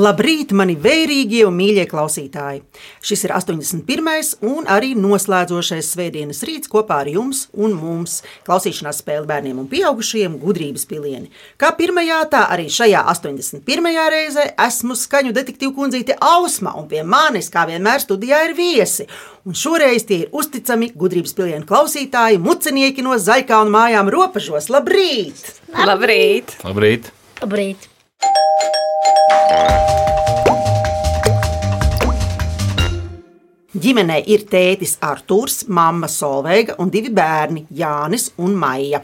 Labrīt, mani vērīgie un mīļie klausītāji! Šis ir 81. un arī noslēdzošais svētdienas rīts kopā ar jums un mums. Klausīšanās spēle bērniem un pieaugušajiem gudrības pilieni. Kā pirmajā, tā arī šajā 81. reizē esmu skaņu detektīvu kundzīte Ausma, un pie manis, kā vienmēr, studijā ir viesi. Un šoreiz tie ir uzticami gudrības pilienu klausītāji, mucinieki no Zaļkānu mājām robežos. Labrīt! Labrīt! Labrīt! Labrīt! Thank you. Ģimenē ir tētis Arthurs, mamma Solveiga un divi bērni - Jānis un Maija.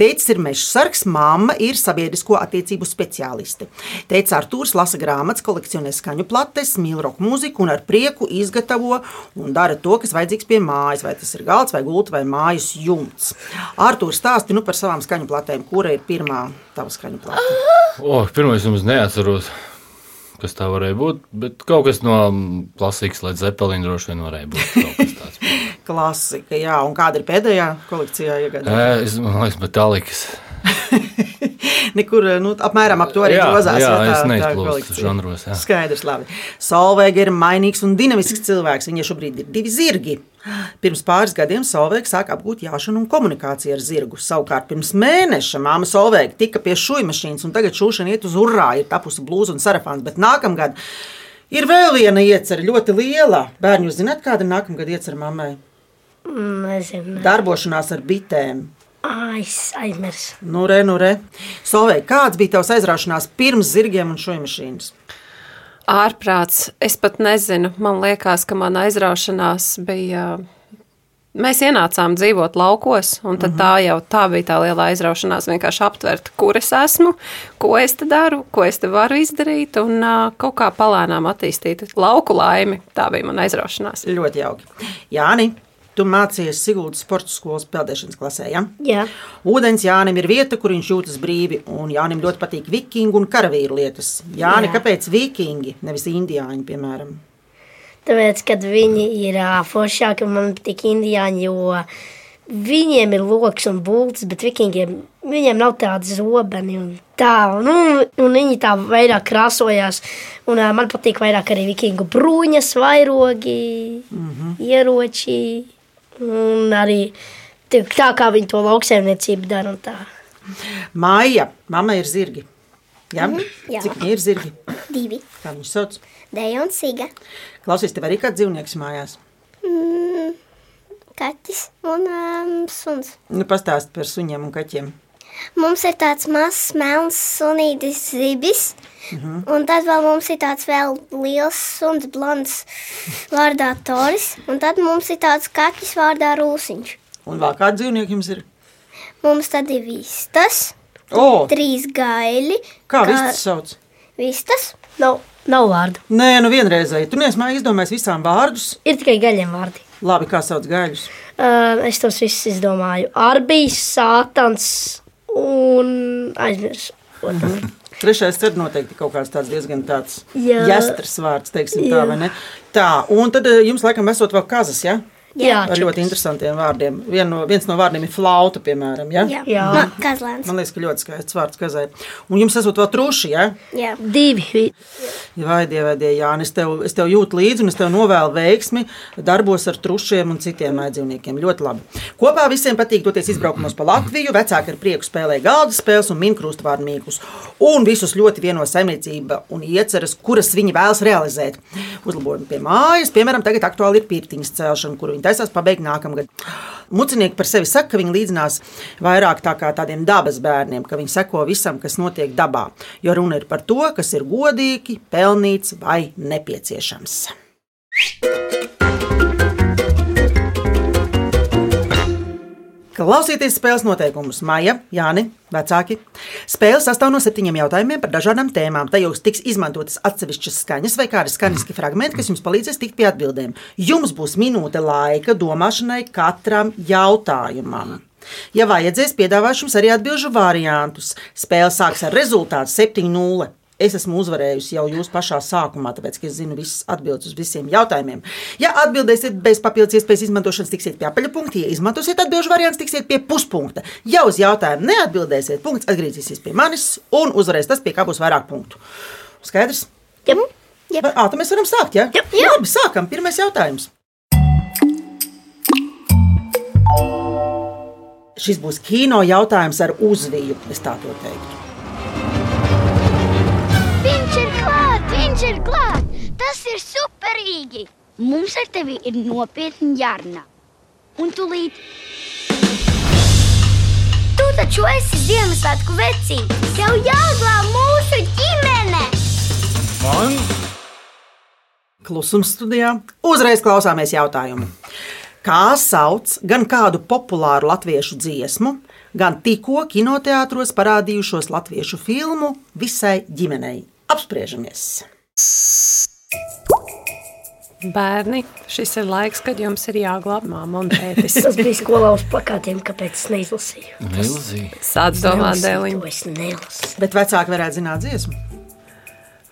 Tētis ir meža sargs, mamma ir sabiedrisko attiecību speciāliste. Tētis Arthurs lasa grāmatas, kolekcionē skaņu plates, mīl roka mūziku un ar prieku izgatavo un dara to, kas vajadzīgs pie mājas, vai tas ir galds, vai gulta, vai mājas jumts. Arthurs stāsti nu par savām skaņu platēm, kura ir pirmā tava skaņu plate. O, pirmais jums neatceros, kas tā varēja būt, bet kaut kas no klasikas līdz Zeppelina droši vien varēja būt. Klasika, jā, un kāda ir pēdējā kolekcijā iegādāta? Ē, Es domāju, ka Metallikas. Nekur nu, apmēram ap to arī Jā, grozās. jā, tā- es neizplūstu žanros, jā. Skaidrs, labi. Solveiga ir mainīgs un dinamisks cilvēks. Viņai šobrīd ir divi zirgi. Pirms pāris gadiem Solveiga sāka apgūt jāšanu un komunikāciju ar zirgu. Savukārt pirms mēneša māma Solveiga tika pie šūnu mašīnas, un tagad šūšana iet uz urā, ir tapusi blūza un sarafāns. Bet nākamgad ir vēl viena iecerē, ļoti liela. Bērni, jūs zināt, kāda ir nākamgad iecerē mammai? Nezinu. Darbošanās ar bitēm. Es aizmirsu. Nu, re, nu, re. Solveig, kāds bija tavs aizraušanās pirms zirgiem un šūnu mašīnas? Ārprāts. Es pat nezinu. Man liekas, ka mana aizraušanās bija. Mēs ienācām dzīvot laukos, un tad tā jau tā bija tā liela aizraušanās. Vienkārši aptvert, kur es esmu, ko es te daru, ko es te varu izdarīt, un uh, kaut kā palēnām attīstīt lauku laimi. Tā bija mana aizraušanās. Ļoti jauki. Jāni, tu mācījies Sigūdas sporta skolas peldēšanas klasē. Ja? Jā, Ūdens Jānim ir vieta, kur viņš jūtas brīvi, un Jānim ļoti patīk vikingu un karavīru lietas. Jāni, Jā. kāpēc vikingi, nevis indiāņi, piemēram? tāpēc, kad viņi ir ā, foršāki, man patīk indiāņi, jo viņiem ir loks un būtis, bet vikingiem viņiem nav tādas zobeni un tā, nu, un viņi tā vairāk krāsojās, un ā, man patīk vairāk arī vikingu bruņas, vairogi, mm -hmm. ieroči, un arī tā, kā viņi to lauksaimniecību dara un tā. Māja, mamma ir zirgi. Ja? jā. Cik viņi ir zirgi? Divi. Kā viņš sauc? Dēļa un sīga. Klausies, tev arī kāds dzīvnieks mājās. Kaķis un um, suns. Nu, pastāsti par suņiem un kaķiem. Mums ir tāds mazs melns sunītis zibis. Un tad vēl mums ir tāds vēl liels suns, blonds vārdā Toris. Un tad mums ir tāds kaķis vārdā Rūsiņš. Un vēl kādi dzīvnieki jums ir? Mums tad ir vistas, O, trīs gaili. kā vistas sauc? Vistas. Nav, nav vārdu. Nē, nu vienreizēji. Tu neesi māja izdomājis visām vārdus. Ir tikai gaļiem vārdi. Labi, kā sauc gaļus. Uh, es tos visus izdomāju. Arbijs, sātans un aizmirsu. otru. Trešais ir noteikti kaut kāds tāds diezgan tāds Jā. jāstras vārds, teiksim tā, Jā. vai ne? Tā, un tad eh, jums laikam esot vēl kazas, ja? Jā, Ar ļoti interesantiem vārdiem. Vien no, viens no vārdiem ir flauta, piemēram, ja? Jā, Jā. Ma, kazlēns. Man liekas, ka ļoti skaists vārds kazai. Un jums esot vēl truši, ja? Jā. Divi. Vai dievē, dievē, Jāni, es tev, es tev jūtu līdzi un es tev novēlu veiksmi darbos ar trušiem un citiem aizdzīvniekiem. Ļoti labi. Kopā visiem patīk doties izbraukumos pa Latviju. Vecāki ar prieku spēlē galda spēles un minkrustu vārdu mīklus. Un visus ļoti vieno saimniecība un ieceras, kuras viņi vēlas realizēt. Uzlabojumi pie mājas, piemēram, tagad aktuāli ir pirtiņas celšana, kuru viņi taisās pabeigt nākamgad. Mucinieki par sevi saka, ka viņi līdzinās vairāk tā tādiem dabas bērniem, ka viņi seko visam, kas notiek dabā. Jo runa ir par to, kas ir godīgi, pelnīts vai nepieciešams. Klausieties spēles noteikumus. Maija, Jāni, vecāki. Spēle sastāv no septiņiem jautājumiem par dažādām tēmām. Tajos tiks izmantotas atsevišķas skaņas vai kādi skaņiski fragmenti, kas jums palīdzēs tikt pie atbildēm. Jums būs minūte laika domāšanai katram jautājumam. Ja vajadzēs, piedāvāšu jums arī atbildžu variantus. Spēle sāks ar rezultātu 7-0. Es esmu uzvarējusi jau jūs pašā sākumā, tāpēc, ka es zinu visas atbildes uz visiem jautājumiem. Ja atbildēsiet bez papildus iespējas izmantošanas, tiksiet pie apaļa punkta. Ja izmantosiet atbildžu variantu, tiksiet pie puspunkta. Ja uz jautājumu neatbildēsiet, punkts atgriezīsies pie manis un uzvarēs tas, pie kā būs vairāk punktu. Skaidrs? Jā, Vai- Ā, tad mēs varam sākt, jā? Jā. Jā. Labi, sākam. Pirmais jautājums. Šis būs kino jautājums ar uzviju, es tā to teiktu. Superīgi. Mums ar tevi ir nopietni jārunā. Un tūlīt. Tu taču esi Ziemassvētku vecītis. Tev jāglāb mūsu ģimene. Man Klusums studijā. Uzreiz klausāmies jautājumu. Kā sauc gan kādu populāru latviešu dziesmu, gan tikko kinoteātros parādījušos latviešu filmu visai ģimenei? Apspriežamies! Bērni, šis ir laiks, kad jums ir jāglāb māma un tētis. tas bija skolā uz plakātiem, kāpēc es neizlasīju. milzīgi. Sāc domāt, dēliņ. to Es nelasīju. Bet vecāki varētu zināt dziesmu.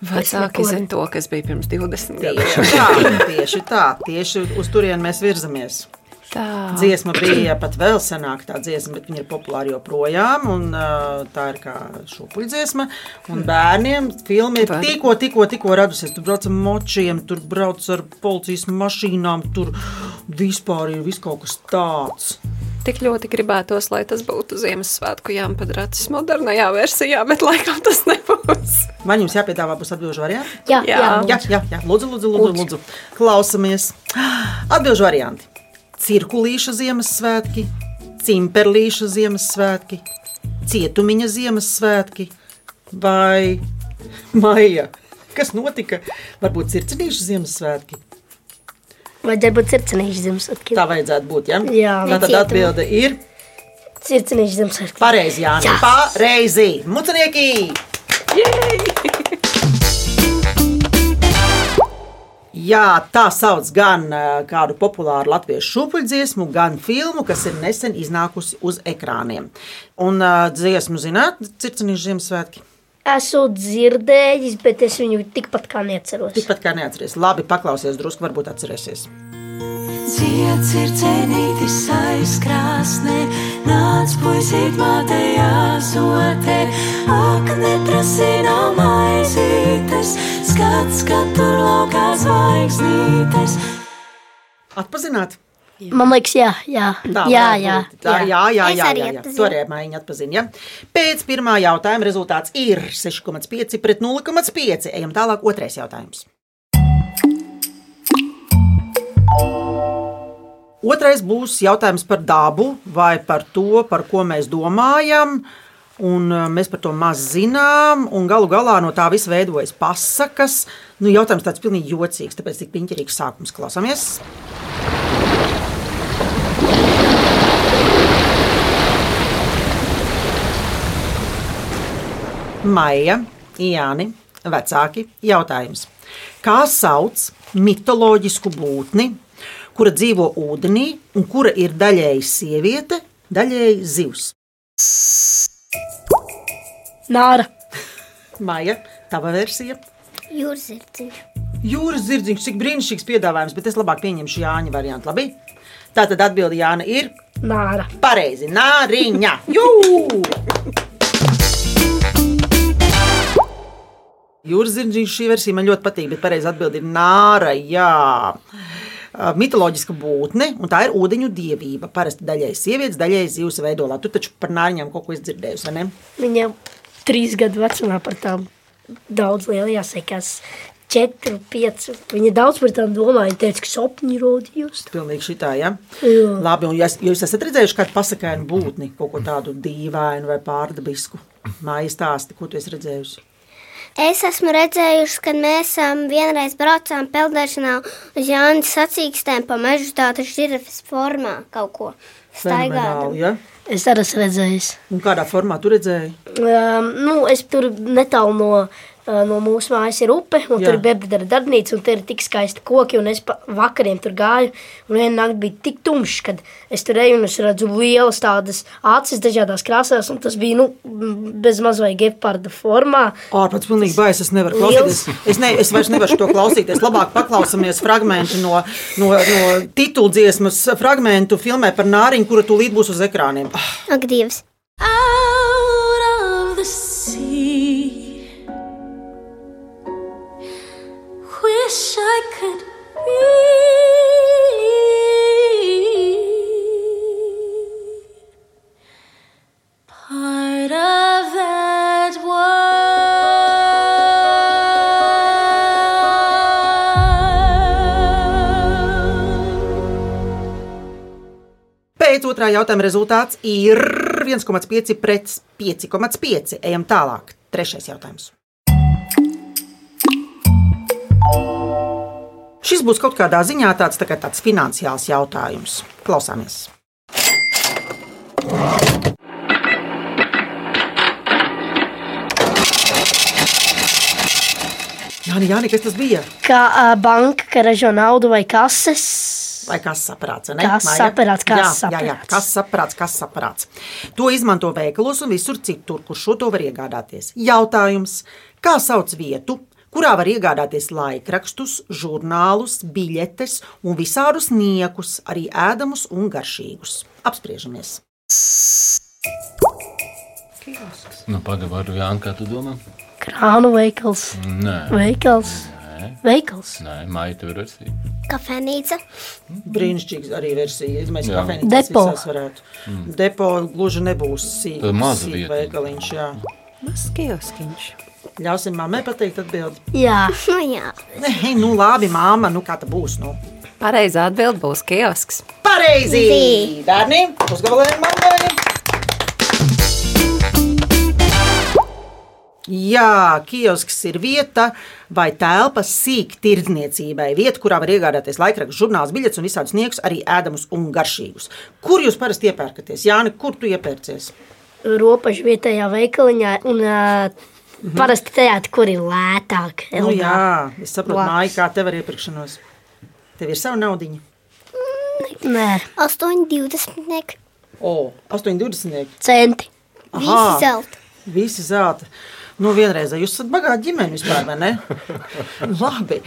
Vecāki neko- zina to, kas bija pirms 20 gadiem. Tieši tā, tieši tā, tieši uz turieni mēs virzamies. Tā. Dziesma bija pat vēl senāka, tā dziesma, bet viņa ir populāra joprojām. Un, uh, tā ir kā šūpuļdziesma. Un bērniem filma ir tikko, tikko, tikko radusies. Tur brauc ar močiem, tur brauc ar policijas mašīnām, tur vispār ir vis kaut kas tāds. Tik ļoti gribētos, lai tas būtu Ziemassvētku jāmpadrats modernajā versijā, bet laikam tas nebūs. Vai jums jāpiedāvā būs atbildžu varianti? Jā, Jā. jā, Jā, jā. Lūdzu, lūdzu, lūdzu, lūdzu. klausamies. Atbildžu varianti. Cirkulīša Ziemassvētki, Cimperlīša Ziemassvētki, Cietumiņa Ziemassvētki vai Maija. Kas notika? Varbūt circinīša Ziemassvētki. Vajadzēja būt circenīšu Ziemassvētkiem. Tā vajadzētu būt. Ja? Jā. tā tad atbilde ir Circenīšu Ziemassvētkiem. pareizi. Jā, Jā. pareizi. Mucenieki! Jā, tā sauc gan uh, kādu populāru latviešu šūpuļdziesmu, gan filmu, kas ir nesen iznākusi uz ekrāniem. Un uh, dziesmu zināt, Circenīšu Ziemassvētki. Esmu dzirdējis, bet es viņu tikpat kā neatceros. Tikpat kā neatceries. Labi, paklausies drusku, varbūt atcerēsies. Zieds ir cenītis aizkrāsnē, nāc puisīt mātejā zotē, ak, neprasīnā maizītes, skats, kad tur laukā zvaigznītes. Atpazināt? Man liekas, jā, jā, Tā, jā, jā. Tā, jā, jā, jā, jā, jā. To arī mājiņa atpazina. Ja? Pēc pirmā jautājuma rezultāts ir 6,5 pret 0,5. Ejam tālāk, otrais jautājums. Otrais būs jautājums par dabu vai par to, par ko mēs domājam. Un uh, mēs par to maz zinām, un galu galā no tā viss veidojas pasakas. Nu, jautājums tāds pilnīgi jocīgs, tāpēc tik piņķerīgs sākums klausāmies. Maija, Jāni, vecāki jautājums. Kā sauc mitoloģisku būtni, kura dzīvo ūdenī un kura ir daļēji sieviete, daļēji zivs? Nāra. Maija, tava versija. Jūras zirdziņš. Jūras zirdziņš, cik brīnišķīgs piedāvājums, bet es labāk pieņemšu Jāņa variantu. Labi? Tā tad atbilde Jāna ir Nāra. pareizi. Nāriņa! Jū! Jūras zirdziņš šī versija man ļoti patīk, bet pareizi atbilde ir nāra. Jā. Mitoloģiska būtne, un tā ir ūdeņu dievība. Parasti daļai sievietes, daļai zivs veidolā. Tu taču par nāriņām kaut ko esi dzirdējusi, vai ne? Viņa trīs gadu vecumā par tām daudz liela jāsakās. Četri, pieci. Viņa daudz par tām domāja. Viņa teica, ka sapņi rodījus. Pilnīgi šitā, ja? Jā. Labi, un ja es- jūs esat redzējuši kādu pasakainu būtni, kaut ko tādu dīvainu vai pārdabisku? Māja stāsti, ko tu esi redzējusi? Es esmu redzējusi, kad mēs um, vienreiz braucām peldēšanā uz Jānis sacīkstēm pa mežu tādu žirafes formā kaut ko staigādam. Fenomenāli, ja? Es arī esmu redzējis. Un kādā formā tu redzēji? Um, nu, es tur netālu no, no mūsu mājas ir upe, un Jā. tur ir bebedara darbnīca, un tur ir tik skaisti koki, un es vakariem tur gāju, un viena nakti bija tik tumšs, kad es tur eju, un es redzu lielas tādas acis dažādās krāsās, un tas bija, nu, bez maz vai geparda formā. Ārpats pilnīgi bais, es nevaru klausīties. Es, ne, es vairs nevaru to klausīties. Labāk paklausāmies fragmentu no, no, no tituldziesmas fragmentu filmē par nāriņu, kura tūlīt būs uz ekrāniem. Ak, Dievs! Out of the sea, wish I could be part of that Pēc otrā jautājuma rezultāts ir 1,5 pret 5,5. Ejam tālāk. Trešais jautājums. Šis būs kaut kādā ziņā tāds, tā tāds finansiāls jautājums. Klausāmies! Jā, jā, kas tas bija? Kā uh, banka, ka ražo naudu vai kases. Vai kas saprāts? Kases aparāts, kases jā, jā, jā, aparāts. kas saprāts, kas saprāts. To izmanto veikalos un visur citur, kur šo to var iegādāties. Jautājums, kā sauc vietu, kurā var iegādāties laikrakstus, žurnālus, biļetes un visādus niekus, arī ēdamus un garšīgus? Apspriežamies! Nu, pagaidi, varu Jānis, kā tu domā? Krānu veikals. Nē, Veikals. Veikals. nē tev ir versija. Kafejnīca. Brīnišķīgs arī versija. Mēs Jā. kafejnīcās Depo. visās varētu. Depo gluži nebūs sīk, Tad maza sīk vietiņa. veikaliņš. Jā. Mazs kioskiņš. Ļausim mammai pateikt atbildi. Jā, Nu jā. Nē, nu labi, māma, nu kā tā būs? Nu? Pareizā atbild būs kiosks. Pareizi! Bērni, uzgabalējam mammai! Jā, kiosks ir vieta vai telpa sīk tirdzniecībai. Vieta, kurā var iegādāties laikrakstus, žurnālus, biļetes un visādus sniegus, arī ēdamus un garšīgus. Kur jūs parasti iepērkaties? Jā, kur tu iepērcies? robeža vietējā veikaliņā un uh, parasti tajā, kur ir lētāk. Nu, Elgā. jā, es saprotu, māja, kā tev ir iepirkšanos. Tev ir sava naudiņa. Nē, 8,20. O, 8,20. centi. Visi zelta. Visi zelta. Nu, vienreiz jūs esat bagāti ģimene vispār, vai ne? Labi.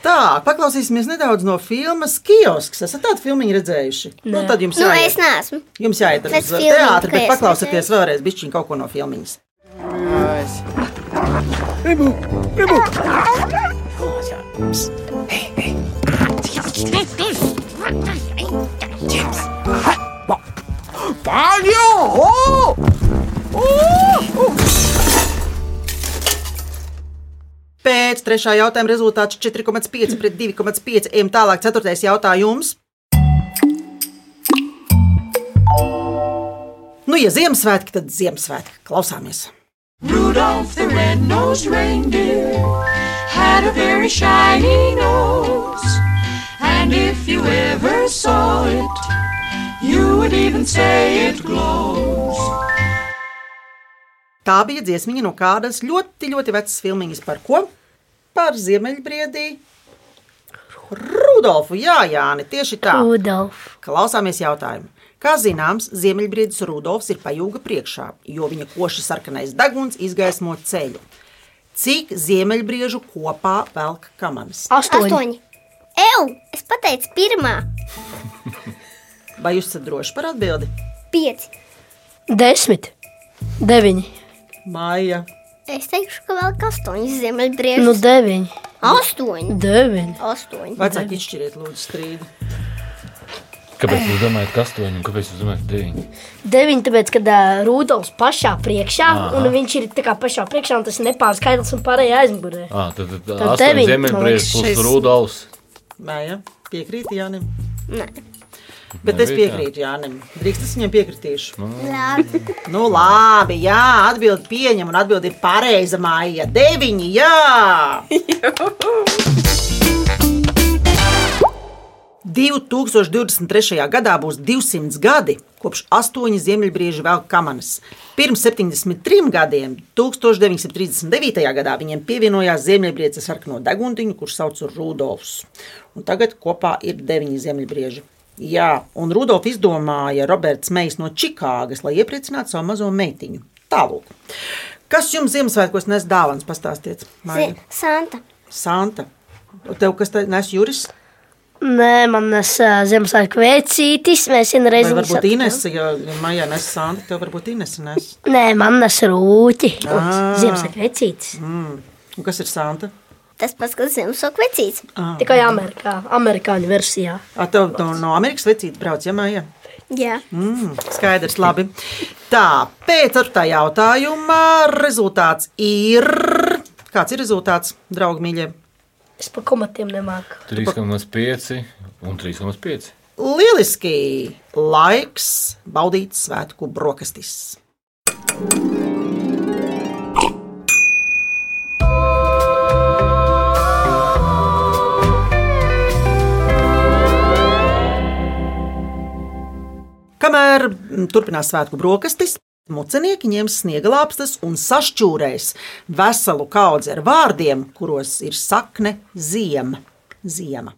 Tā, paklausīsimies nedaudz no filmas Kiosks. Esat tādu filmu redzējuši? Nu, tad jums Nu, jāiet. es neesmu. Jums jāiet uz teātri, bet es paklausieties vēlreiz bišķiņ kaut ko no filmiņas. Pēc trešā jautājuma rezultāts 4,5 pret 2,5. Ejam tālāk, ceturtais jautājums. Nu, ja Ziemassvētki, tad Ziemassvētki. Klausāmies! Rudolph the red-nosed reindeer had a very shiny nose. And if you ever saw it, you would even say it glows. Tā bija dziesmiņa no kādas ļoti, ļoti vecas filmiņas. Par ko? Par Ziemeļbriedī. Rudolfu, jā, Jāni, tieši tā. Rudolf. Klausāmies jautājumu. Kā zināms, Ziemeļbriedis Rudolfs ir pajūga priekšā, jo viņa koši sarkanais deguns izgaismo ceļu. Cik ziemeļbriežu kopā velk kamanas? Astoņi. Ew, es pateicu pirmā. Vai jūs esat droši par atbildi? Pieci. Desmit. Deviņi. Māja. Es teikšu, ka vēl kā astoņi ziemeļbrieži. Nu, deviņi. astoņi. Deviņi. Astoņi. Vecāki izšķiriet, lūdzu, strīdu. Kāpēc jūs domājat, ka astoņi un kāpēc jūs domājat, ka deviņi? Deviņi, tāpēc, kad uh, Rudolfs pašā priekšā, Aha. un viņš ir tā kā pašā priekšā, un tas ir nepārskaidrs un pārējā aizmugurē. Ah, tad, tad, Tad astoņi deviņi, man ziemeļbrieži liekas, plus šis- Rudolfs. Māja. Piekrīt Jānim. Nē. Bet es piekrītu Jānim. Drīkst es viņam piekritīšu. Labi. Nu, labi, jā, atbildi pieņem, un atbildi ir pareiza māja. Deviņi, jā! 2023. gadā būs 200 gadi, kopš astoņi ziemeļbrieži vēl kamanas. Pirms 73 gadiem, 1939. gadā, viņiem pievienojās ziemeļbrieces sarkano deguntiņu, kurš sauc Rudolfs. Un tagad kopā ir deviņi ziemeļbrieži. Jā, un Rudolf izdomāja Roberts Mejs no Čikāgas, lai iepriecinātu savu mazo meitiņu. Tālāk. Kas jums Ziemassvētkos nes dāvāns? Pastāstiet, Maija. Santa. Santa. Tev kas nes Juris? Nē, man tas uh, Ziemassvētku vecītis. Mēs vienreiz satikām. Inese, ja ja Maijā nes Santa, tev varbūt Inese nes. Nē, man tas rūķi. Ah. Ziemassvētku vecītis. Mm. Un kas ir Santa? tas pats, kas Ziemassvētku vecīts. Tikai Amerikā, amerikāņu versijā. A, tev no, no Amerikas vecītes brauc, ja māja? Jā. Mm, skaidrs, labi. Tā, pēc ceturtā jautājuma rezultāts ir. Kāds ir rezultāts, draugi mīļie? Es par komatiem nemāku. 3,5 un 3,5. Lieliski! Laiks baudīt svētku brokastis. Kamēr mm, turpinās svētku brokastis, mucenieki ņems sniega lāpstas un sašķūrēs veselu kaudzi ar vārdiem, kuros ir sakne ziema. ziema.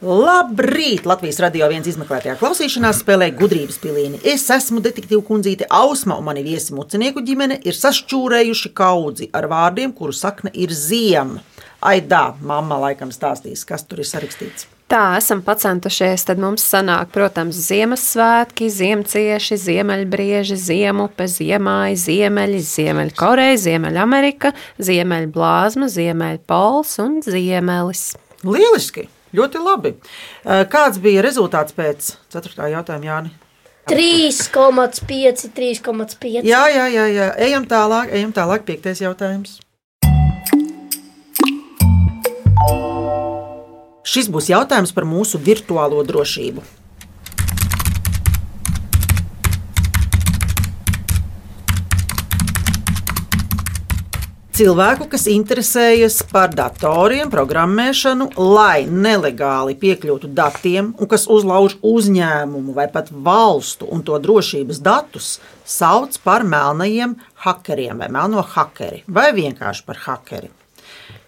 Labrīt! Latvijas radio viens izmeklētajā klausīšanās spēlē gudrības pilīni. Es esmu detektīva kundzīte Ausma, un mani viesi mucinieku ģimene ir sašķūrējuši kaudzi ar vārdiem, kuru sakne ir ziema. Aidā, mamma laikam stāstīs, kas tur ir sarakstīts. Tā esam pacentušies, tad mums sanāk, protams, Ziemassvētki, ziemcieši, ziemeļbrieži, ziemupe, ziemāji, ziemeļi, ziemeļkoreja, ziemeļamerika, ziemeļblāzma, ziemeļpols un ziemelis. Lieliski! Ļoti labi. Eh, Kāds bija rezultāts pēc 4. jautājuma, Jāni? 3,5, 3,5. Jā, jā, jā, jā. Ejam tālāk, ejam tālāk. Piektais jautājums. Šis būs jautājums par mūsu virtuālo drošību. Cilvēku, kas interesējas par datoriem, programmēšanu, lai nelegāli piekļūtu datiem, un kas uzlauž uzņēmumu vai pat valstu un to drošības datus, sauc par melnajiem hakeriem vai melno hakeri, vai vienkārši par hakeri.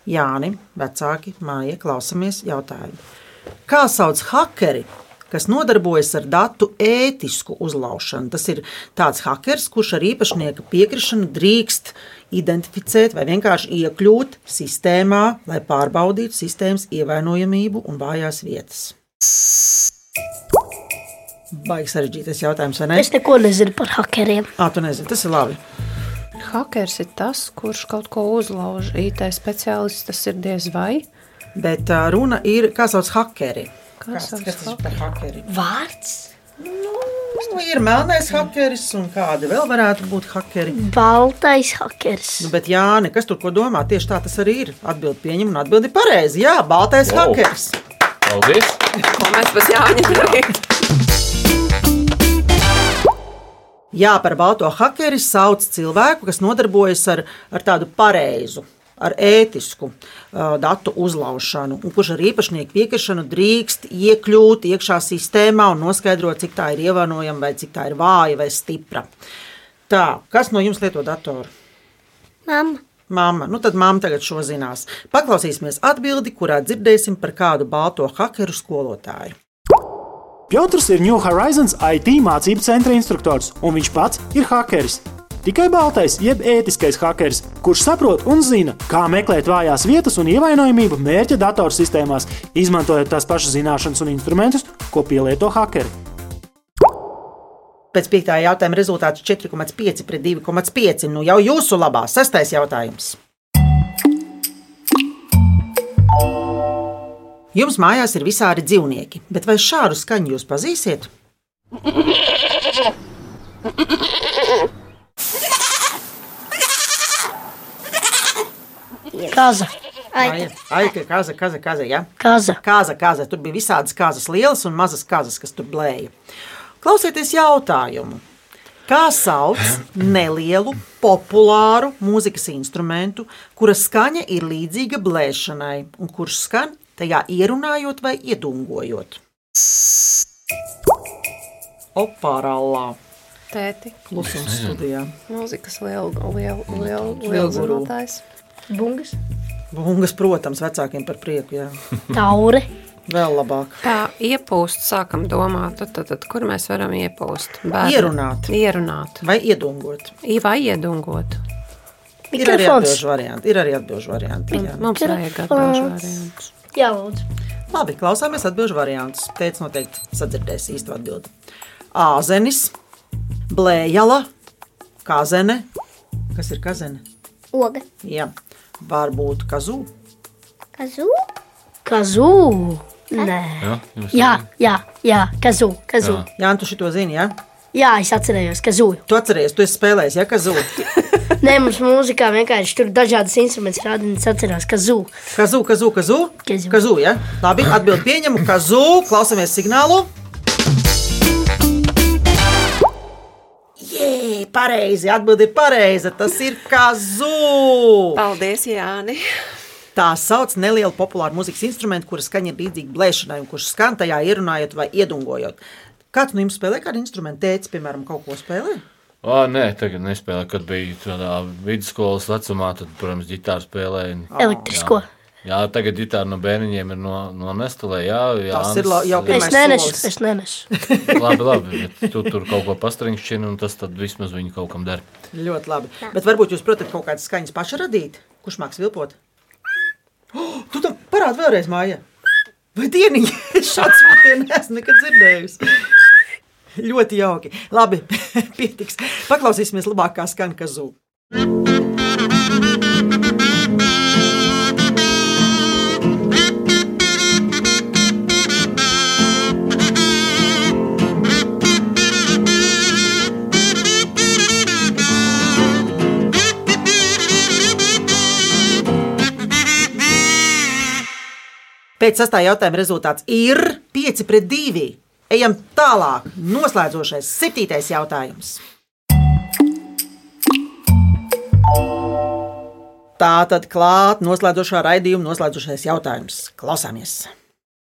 Jāni, vecāki, māja, klausamies jautājumu. Kā sauc hakeri, kas nodarbojas ar datu ētisku uzlaušanu? Tas ir tāds hakers, kurš ar īpašnieka piekrišanu drīkst identificēt vai vienkārši iekļūt sistēmā, lai pārbaudītu sistēmas ievainojamību un vājās vietas. Baigs sarežģītais jautājums, vai ne? Es neko nezinu par hakeriem. Ā, tu nezini, tas ir labi. Hakers ir tas, kurš kaut ko uzlauž. IT speciālists tas ir diez vai. Bet ā, runa ir, kā sauc hakeri. Kas Kas, sauc kas tas ir par hakeri? Vārds? Nu, ir melnais hakeris un kādi vēl varētu būt hakeri. Baltais hakers. Nu, bet jā, nekas tur ko domā. Tieši tā tas arī ir. Atbildi pieņem un atbildi pareizi. Jā, baltais Wow. hakeris. Paldies! Ko mēs pēc Jāņa darīt? Jā, par balto hakeri sauc cilvēku, kas nodarbojas ar, ar tādu pareizu, ar ētisku uh, datu uzlaušanu, un kurš ar īpašnieku piekrišanu drīkst iekļūt iekšā sistēmā un noskaidrot, cik tā ir ievainojama, vai cik tā ir vāja vai stipra. Tā, kas no jums lieto datoru? Mamma, Māma, nu tad mamma tagad šo zinās. Paklausīsimies atbildi, kurā dzirdēsim par kādu balto hakeru skolotāju. Piotrs ir New Horizons IT mācību centra instruktors, un viņš pats ir hakeris. Tikai baltais, jeb ētiskais hakeris, kurš saprot un zina, kā meklēt vājās vietas un ievainojamību mērķa datorsistēmās, izmantojot tās pašas zināšanas un instrumentus, ko pielieto hakeri. Pēc piektā jautājuma rezultāts 4,5 pret 2,5. Nu jau jūsu labā. Sestais jautājums. Jums mājās ir visādi dzīvnieki, bet vai šādu skaņu jūs pazīsiet? Kaza. Ai, Ai, ka kaza, kaza, kaza, ja? Kaza. Kāza, kāza. Tur bija visādas kāzas, lielas un mazas kāzas, kas tur blēja. Klausieties jautājumu. Kā sauc nelielu, populāru mūzikas instrumentu, kura skaņa ir līdzīga blēšanai, un kurš skan tajā ierunājot vai iedungojot? Opārālā. Tēti, Klusums studijā. mūzikas liela, Liela liela guru. zinātājs. Bungas. Bungas, protams, vecākiem par prieku. Jā. Taure. Vēl labāk. Tā iepūst, sākam domāt, tad, tad, tad, kur mēs varam iepūst. Bērni. Ierunāt. Ierunāt. Vai iedungot? Vai iedungot. Ir arī Mikrofons. atbildžu varianti. Ir arī atbildžu varianti. Jā. Mums vajag atbilžu variantus. Jā, lūdzu. Labi, klausāmies atbildžu variantus. Teicis noteikti sadzirdēs īstu atbildi. Āzenis, blējala, Kazene. Kas ir kazene? Oga. Jā, varbūt kazū. Kazu? Kazū. Nē. Jā, Jā, jā, jā, kazū. kazū. Jā. Jā, tu šito zini, jā? Jā, es atcerējos, kazū. Tu atceries, tu esi spēlējis, jā, kazū. Nē, mums mūzikā vienkārši tur dažādas instrumentus rāda, un es atceros, kazū. Kazū, kazū, kazū. Kazū. Kazū, jā. Labi, atbild pieņemu. Kazū, klausamies signālu. Jē, pareizi, atbild ir pareiza. Tas ir kazū. Paldies, Jāni! Tā sauc nelielu populāru mūzikas instrumentu, kuras skaņa ir līdzīga blēšanai, un kurš skan tajā ierunājot vai iedungojot. Kāds no jums spēlē kādu instrumentu? Tēcis, piemēram, kaut ko spēlē? O, nē, tagad nespēlēju. Kad biju tādā vidusskolas vecumā, tad, protams, ģitāru spēlēju. Elektrisko. Jā, tagad ģitāra no bērniņiem ir no, no Nestlé. Jā, jā Tas ir la- jau Es Pirmais nenesu, solis. es nenesu. labi, labi. Bet tu tur kaut ko pastriņķini, un tas tad vismaz viņu kaut kam der. Ļoti labi. Bet varbūt jūs, protams, kaut kādas skaņas paši radīt. Kurš māks vilpot? Oh, tu tam parādi vēlreiz, māja. Vai dieniņa? Es šādu smieklīgi neesmu nekad dzirdējusi. Ļoti jauki. Labi, pietiks. Paklausīsimies labāk, kā skan kazū. Pēc sastāvā jautājuma rezultāts ir 5 pret 2. Ejam tālāk. Noslēdzošais, septītais jautājums. Tā tad klāt noslēdzošā raidījuma noslēdzošais jautājums. Klausāmies!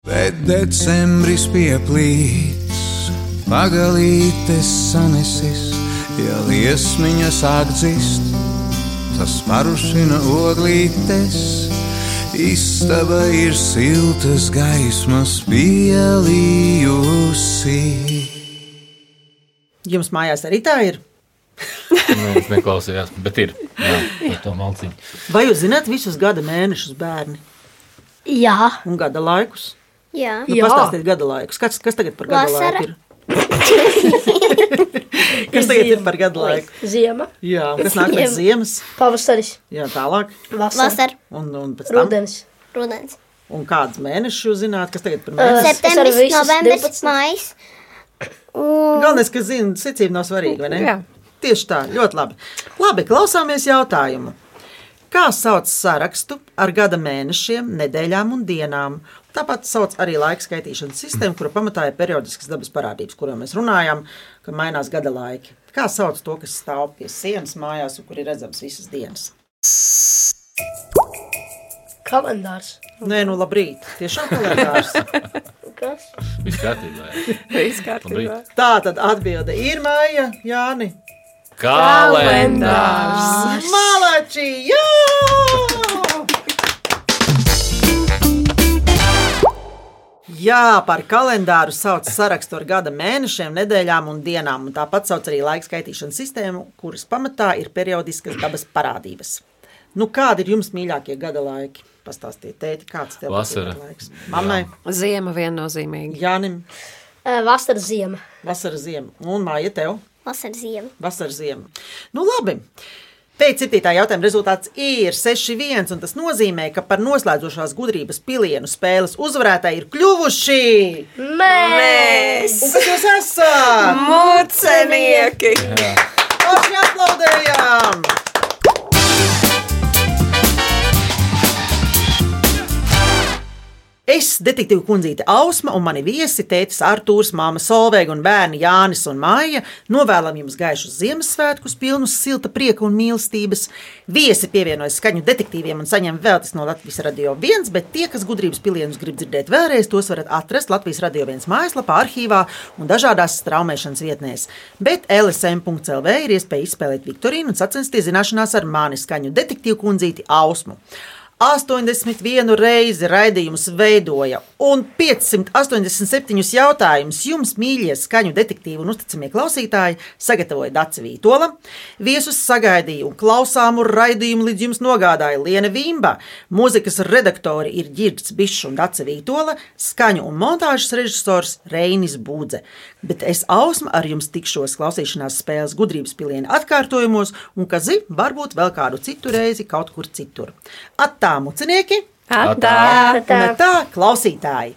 Bet decembris pieplīts, pagalītes sanesis, ja liesmiņa sāk dzist, tas parušina oglītes. Istaba ir siltas gaismas pielījusi. Jums mājās arī tā ir. Nē, es neklausījos, bet ir. Jā, malciņu. Vai jūs zināt visus gada mēnešus, bērni Jā, un gada laikus? Jā. Nu, Jā. Pastāstiet, gada laikus. Kas, kas tagad par gada Vasara. laiku ir? kas tagad ir par gada laiku? ziema, Jā, kas nāk pēc ziemas? pavasaris, Jā, tālāk. vasara, Vasara. Un, un pēc tam. rudens. Rudens. Un kādus mēnešus jūs zināt, kas tagad par Uh, mēnesi? es Septembris, novembris, 12. maijs. Un Galvenais, ka zina, secība nav svarīga, vai ne? Jā. Tieši tā, ļoti labi. Labi, klausāmies jautājumu. Kā sauc sarakstu ar gada mēnešiem, nedēļām un dienām? Tāpat sauc arī laika skaitīšanas sistēmu, kura pamatā ir periodiskas dabas parādības, kurām mēs runājam, ka mainās gada laiki. Kā sauc to, kas stāv pie sienas mājās un kur ir redzams visas dienas? Kalendārs. Nē, nu labrīt. Tiešām kalendārs. Kas? Viss kārtībā. jā. Viss kārtībā. Tā tad atbilde ir Māja, Jāni. Kalendārs! Malači! Jā! Jā, par kalendāru sauc sarakstu ar gada mēnešiem, nedēļām un dienām. Un tāpat sauc arī laika skaitīšanas sistēmu, kuras pamatā ir periodiskas dabas parādības. Nu, kādi ir jums mīļākie gada laiki? Pastāstiet, tēti, kāds tev Vasara. patīk laiks? Mammai, Ziema viennozīmīgi. Jānim, vasara, ziema. vasara ziema un māja tev. vasara ziema. Vasarā ziema. Nu, labi. Pēc septītā jautājuma rezultāts ir 6-1, un tas nozīmē, ka par noslēdzošās gudrības pilienu spēles uzvarētāji ir kļuvuši. Mēs! Un kas jūs esat? Mūcenieki! Paši aplaudējām! Es, detektīva kundzīte Ausma un mani viesi, tētis Artūrs, māma Solveiga un bērni Jānis un Māja, novēlam jums gaišus Ziemassvētkus, pilnus silta prieka un mīlestības. Viesi pievienojas skaņu detektīviem un saņem veltis no Latvijas radio viens, bet tie, kas gudrības pilienus grib dzirdēt vēlreiz, tos varat atrast Latvijas radio viens mājaslapā, arhīvā un dažādās straumēšanas vietnēs. Bet LSM.CLV ir iespēja izspēlēt Viktorīnu un sacensties zināšanās ar mani skaņu detektīvu kundzīti Ausmu. 81 reizi raidījumus veidoja Un 587 jautājumus jums, mīļie skaņu detektīvi un uzticamie klausītāji, sagatavoja Dārsa Vītola. Viesus sagaidīja un klausāmu raidījumu līdz jums nogādāja Liena Vimba. Mūzikas redaktori ir Girts Bišs un Dārsa Vītola, skaņu un montāžas režisors Reinis Būdze. Bet es ausma ar jums tikšos klausīšanās spēles gudrības piliena atkārtojumos, un, kas zina, varbūt vēl kādu citu reizi kaut kur citur. Attā mucinieki! Atā! Un tā klausītāji!